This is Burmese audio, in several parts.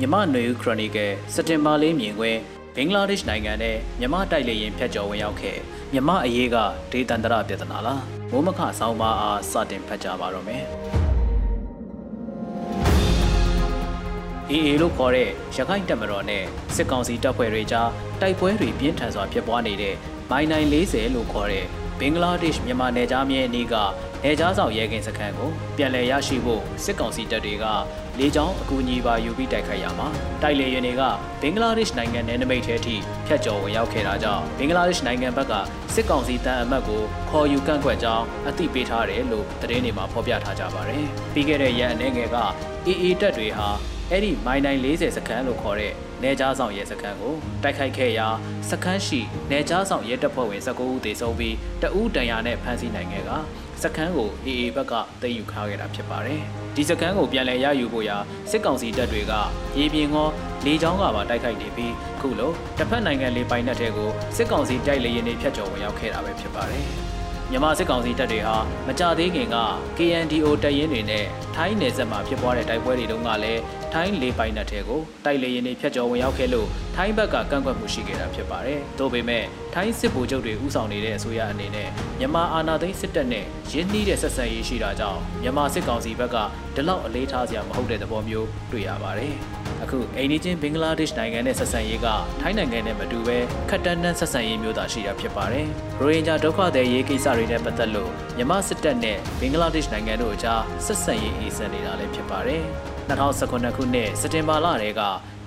မြမနွေဦးခရိုနီကယ်စက်တင်ဘာလေးမြင်ခွင့်ဘင်္ဂလားဒေ့ရှ်နိုင်ငံနဲ့မြမတိုက်လေရင်ဖျက်ကျော်ဝင်ရောက်ခဲ့မြမအရေးကဒေသန္တရပြဿနာလားမိုးမခဆောင်းပါအားစတင်ဖတ်ကြပါတော့မယ်အေအေလို့ခေါ်တဲ့ရခိုင်တပ်မတော်နဲ့စစ်ကောင်စီတပ်ဖွဲ့တွေကြားတိုက်ပွဲတွေပြင်းထန်စွာဖြစ်ပွားနေတဲ့မိုင်နိုင်40လို့ခေါ်တဲ့ဘင်္ဂလားဒေ့ရှ်မြန်မာနယ်ခြားမြဲအနီးက နေကြားဆောင်ရဲကင်းစခန်းကိုပြန်လည်ရရှိဖို့စစ်ကောင်စီတပ်တွေကလေကြောင်းအကူအညီပါယူပြီးတိုက်ခိုက်ရမှာတိုက်လေယာဉ်တွေကဘင်္ဂလားဒေ့ရှ်နိုင်ငံနယ်နိမိတ်ထဲထိဖျက်ကျော်ဝင်ရောက်ခဲ့တာကြောင့်ဘင်္ဂလားဒေ့ရှ်နိုင်ငံဘက်ကစစ်ကောင်စီတန်အမတ်ကိုခေါ်ယူကန့်ကွက်ကြောင်းအသိပေးထားတယ်လို့သတင်းတွေမှာဖော်ပြထားကြပါတယ်ပြီးခဲ့တဲ့ရက်အနေငယ်က AA တပ်တွေဟာအဲ့ဒီမိုင်နိုင်40စခန်းလို့ခေါ်တဲ့နေကြားဆောင်ရဲစခန်းကိုတိုက်ခိုက်ခဲ့ရာစခန်းရှိနေကြားဆောင်ရဲတပ်ဖွဲ့ဝင်19ဦးသေဆုံးပြီးတအူးတန်ရာနဲ့ဖမ်းဆီးနိုင်ခဲ့က စခန်းကို AA ဘက်ကသိမ်းယူခါခဲ့တာဖြစ်ပါတယ်။ဒီစခန်းကိုပြန်လည်ရယူဖို့ရာစစ်ကောင်စီတပ်တွေကရေပြင်ကောလေကြောင်းကပါတိုက်ခိုက်နေပြီးခုလိုတစ်ဖက်နိုင်ငံလေးပိုင်နက်တွေကိုစစ်ကောင်စီတိုက်လေရင်တွေဖျက်ချော်ဝင်ရောက်ခဲ့တာပဲဖြစ်ပါတယ်။မြန်မာစစ်ကောင်စီတပ်တွေဟာမကြသေးခင်က KNDO တပ်ရင်းတွေနဲ့ထိုင်းနယ်စပ်မှာဖြစ်ပွားတဲ့တိုက်ပွဲတွေတုန်းကလည်း ထိုင်းလေပိုင်နက်တွေကိုတိုက်လေရင်တွေဖျက်ကျော်ဝင်ရောက်ခဲ့လို့ထိုင်းဘက်ကကန့်ကွက်မှုရှိခဲ့တာဖြစ်ပါတယ်။သို့ပေမဲ့ထိုင်းစစ်ဗိုလ်ချုပ်တွေဥဆောင်နေတဲ့အစိုးရအနေနဲ့မြန်မာအာဏာသိမ်းစစ်တပ်နဲ့ရင်းနှီးတဲ့ဆက်ဆံရေးရှိတာကြောင့်မြန်မာစစ်ကောင်စီဘက်ကဒီလောက်အလေးထားစရာမဟုတ်တဲ့သဘောမျိုးတွေ့ရပါတယ်။အခုအိန္ဒိချင်းဘင်္ဂလားဒေ့ရှ်နိုင်ငံနဲ့ဆက်ဆံရေးကထိုင်းနိုင်ငံနဲ့မတူဘဲခက်တန်းတန်းဆက်ဆံရေးမျိုးသာရှိတာဖြစ်ပါတယ်။ရိုဟင်ဂျာဒုက္ခသည်ရေးကိစ္စတွေနဲ့ပတ်သက်လို့မြန်မာစစ်တပ်နဲ့ဘင်္ဂလားဒေ့ရှ်နိုင်ငံတို့အကြားဆက်ဆံရေးအေးစံနေတာလည်းဖြစ်ပါတယ်။ 2019ခုနှစ်စက်တင်ဘာလတည်းက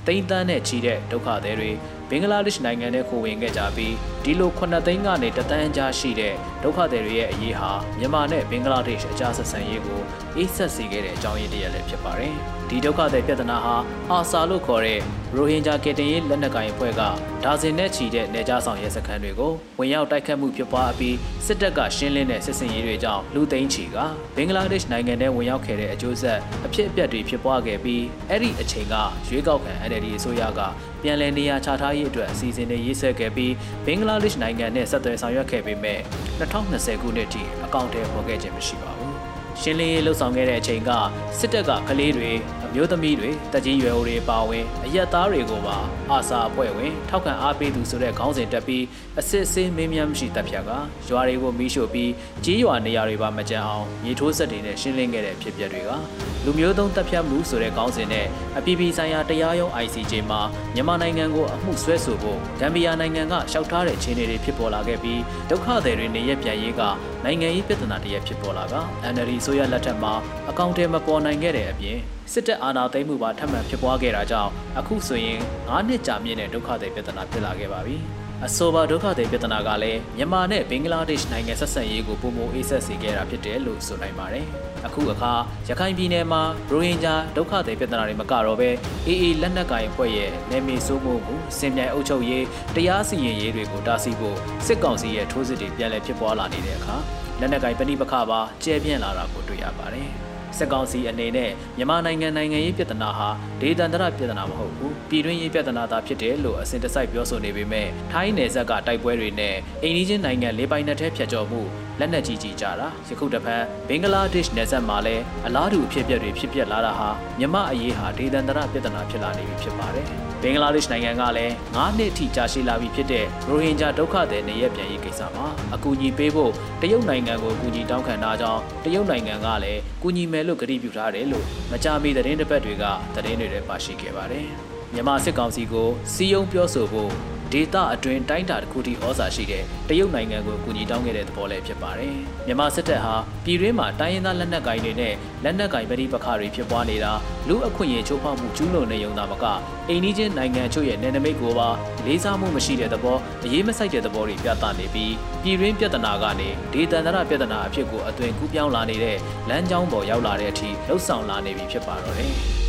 တိမ့်တန်းနဲ့ချီတဲ့ဒုက္ခသည်တွေ ဘင်္ဂလားဒေ့ရှ်နိုင်ငံနဲ့ခိုဝင်ခဲ့ကြပြီးဒီလို9သိန်းကနေတသန်းကြားရှိတဲ့ဒုက္ခသည်တွေရဲ့အရေးဟာမြန်မာနဲ့ဘင်္ဂလားဒေ့ရှ်အကြားဆက်ဆံရေးကိုအေးဆက်စေခဲ့တဲ့အကြောင်းရင်းတည်းလည်းဖြစ်ပါတယ်။ဒီဒုက္ခသည်ပြဿနာဟာအာဆာလို့ခေါ်တဲ့ရိုဟင်ဂျာကယ်တင်ရေးလက်နက်ကိုင်အဖွဲ့ကဒါဇင်နဲ့ချီတဲ့နေကြားဆောင်ရဲစခန်းတွေကိုဝင်ရောက်တိုက်ခတ်မှုဖြစ်ပွားပြီးစစ်တပ်ကရှင်းလင်းတဲ့စစ်စင်ရေးတွေကြောင့်လူသိန်းချီကဘင်္ဂလားဒေ့ရှ်နိုင်ငံထဲဝင်ရောက်ခဲ့တဲ့အကျိုးဆက်အဖြစ်အပျက်တွေဖြစ်ပွားခဲ့ပြီးအဲ့ဒီအချိန်ကရွေးကောက်ခံ NLD အစိုးရကပြန်လည်နေရာချထားရေးအတွက်အစီအစဉ်တွေရေးဆွဲခဲ့ပြီးဘင်္ဂလားဒေ့ရှ်နိုင်ငံနဲ့ဆက်သွယ်ဆောင်ရွက်ခဲ့ပေမဲ့2020ခုနှစ်ထိအကောင့်ထဲပေါ်ခဲ့ခြင်းမရှိပါဘူးရှင်းလင်းရေးလှုပ်ဆောင်ခဲ့တဲ့အချိန်ကစစ်တပ်ကကလေးတွေ မျိုးသမီးတွေတကြီးရွယ်အိုတွေပါဝင်အရက်သားတွေကိုပါအာစာအဖွဲ့ဝင် ထောက်ခံအားပေးသူဆိုတဲ့ခေါင်းစဉ်တက်ပြီးအစစ်အဆေးမင်းမြတ်မရှိတပ်ဖြတ်ကရွာတွေကိုမီးရှို့ပြီးကြီးရွာနေရာတွေပါမကြမ်းအောင်မြေထိုးဆက်တွေနဲ့ရှင်းလင်းခဲ့တဲ့ဖြစ်ပျက်တွေကလူမျိုးသုံးတပ်ဖြတ်မှုဆိုတဲ့ခေါင်းစဉ်နဲ့အပြည်ပြည်ဆိုင်ရာတရားရုံး ICJ မှာမြန်မာနိုင်ငံကိုအမှုဆွဲဆိုဖို့ဂမ်ဘီယာနိုင်ငံကရှောက်ထားတဲ့ခြေနေတွေဖြစ်ပေါ်လာခဲ့ပြီးဒုက္ခသည်တွေနေရပြန်ရေးကနိုင်ငံရေးပြဿနာတရက်ဖြစ်ပေါ်လာက NLD ဆိုရလက်ထက်မှာအကောင့်ထဲမပေါ်နိုင်ခဲ့တဲ့အပြင် စစ်တပ်အာဏာသိမ်းမှုပါထပ်မံဖြစ်ပွားခဲ့တာကြောင့်အခုဆိုရင်9နှစ်ကြာမြင့်တဲ့ဒုက္ခသည်ပြဿနာဖြစ်လာခဲ့ပါပြီ။အဆိုပါဒုက္ခသည်ပြဿနာကလည်းမြန်မာနဲ့ဘင်္ဂလားဒေ့ရှ်နိုင်ငံဆက်ဆံရေးကိုပုံမအေးဆက်စေခဲ့တာဖြစ်တယ်လို့ဆိုနိုင်ပါတယ်။အခုအခါရခိုင်ပြည်နယ်မှာရိုဟင်ဂျာဒုက္ခသည်ပြဿနာတွေမကတော့ဘဲအေးအေးလက်နက်ကိုင်အဖွဲ့ရဲ့နယ်မြေစိုးမိုးမှုစင်ပြိုင်အုပ်ချုပ်ရေးတရားစီရင်ရေးတွေကိုတားဆီးဖို့စစ်ကောင်စီရဲ့ထိုးစစ်တွေပြန်လည်ဖြစ်ပွားလာနေတဲ့အခါလက်နက်ကိုင်ပဋိပက္ခပါကျဲပြန့်လာတာကိုတွေ့ရပါတယ်။ စစ်ကောင်စီအနေနဲ့မြန်မာနိုင်ငံနိုင်ငံရေးပြဿနာဟာဒေသန္တရပြဿနာမဟုတ်ဘူးပြည်တွင်းရေးပြဿနာသာဖြစ်တယ်လို့အစဉ်တစိုက်ပြောဆိုနေပေမဲ့ထိုင်းနယ်စပ်ကတိုက်ပွဲတွေနဲ့အိန္ဒိချင်းနိုင်ငံလေးပိုင်းနဲ့ထဲဖြတ်ကျော်မှုလက်နက်ကြီးကြီးကြတာယခုတပံဘင်္ဂလားဒေ့ရှ်နယ်စပ်မှာလည်းအလားတူအဖြစ်အပျက်တွေဖြစ်ပျက်လာတာဟာမြမအရေးဟာဒေသန္တရပြဿနာဖြစ်လာနေပြီဖြစ်ပါတယ် ဘင်္ဂလားဒေ့ရှ်နိုင်ငံကလည်း9နှစ်အထိကြာရှည်လာပြီဖြစ်တဲ့ရိုဟင်ဂျာဒုက္ခသည်နေရပြန်ရေးကိစ္စမှာအကူအညီပေးဖို့တရုတ်နိုင်ငံကိုအကူအညီတောင်းခံတာကြောင့်တရုတ်နိုင်ငံကလည်းကူညီမယ်လို့ကတိပြုထားတယ်လို့မကြာမီသတင်းတစ်ပတ်တွေကသတင်းတွေထဲပါရှိခဲ့ပါတယ်မြန်မာစစ်ကောင်စီကိုစီယုံပြောဆိုဖို့ ဒေတာအတွင်းတိုင်းတာတစ်ခုထိဩဇာရှိတဲ့တရုတ်နိုင်ငံကိုကူညီတောင်းခဲ့တဲ့သဘောလည်းဖြစ်ပါတယ်။မြန်မာစစ်တပ်ဟာပြည်တွင်းမှာတိုင်းရင်းသားလက်နက်ကိုင်တွေနဲ့လက်နက်ကိုင်ပဋိပက္ခတွေဖြစ်ပွားနေတာလူအခွင့်အရေးချိုးဖောက်မှုကျူးလွန်နေုံသာမကအိန္ဒိချင်းနိုင်ငံချို့ရဲ့နယ်နိမိတ်ကိုပါလေးစားမှုမရှိတဲ့သဘောအရေးမဆိုင်တဲ့သဘောတွေပြသနေပြီးပြည်တွင်းပြဿနာကနေဒေသန္တရပြဿနာအဖြစ်ကိုအသွင်ကူးပြောင်းလာနေတဲ့လမ်းကြောင်းပေါ်ရောက်လာတဲ့အထိလှုပ်ဆောင်လာနေပြီဖြစ်ပါတော့တယ်။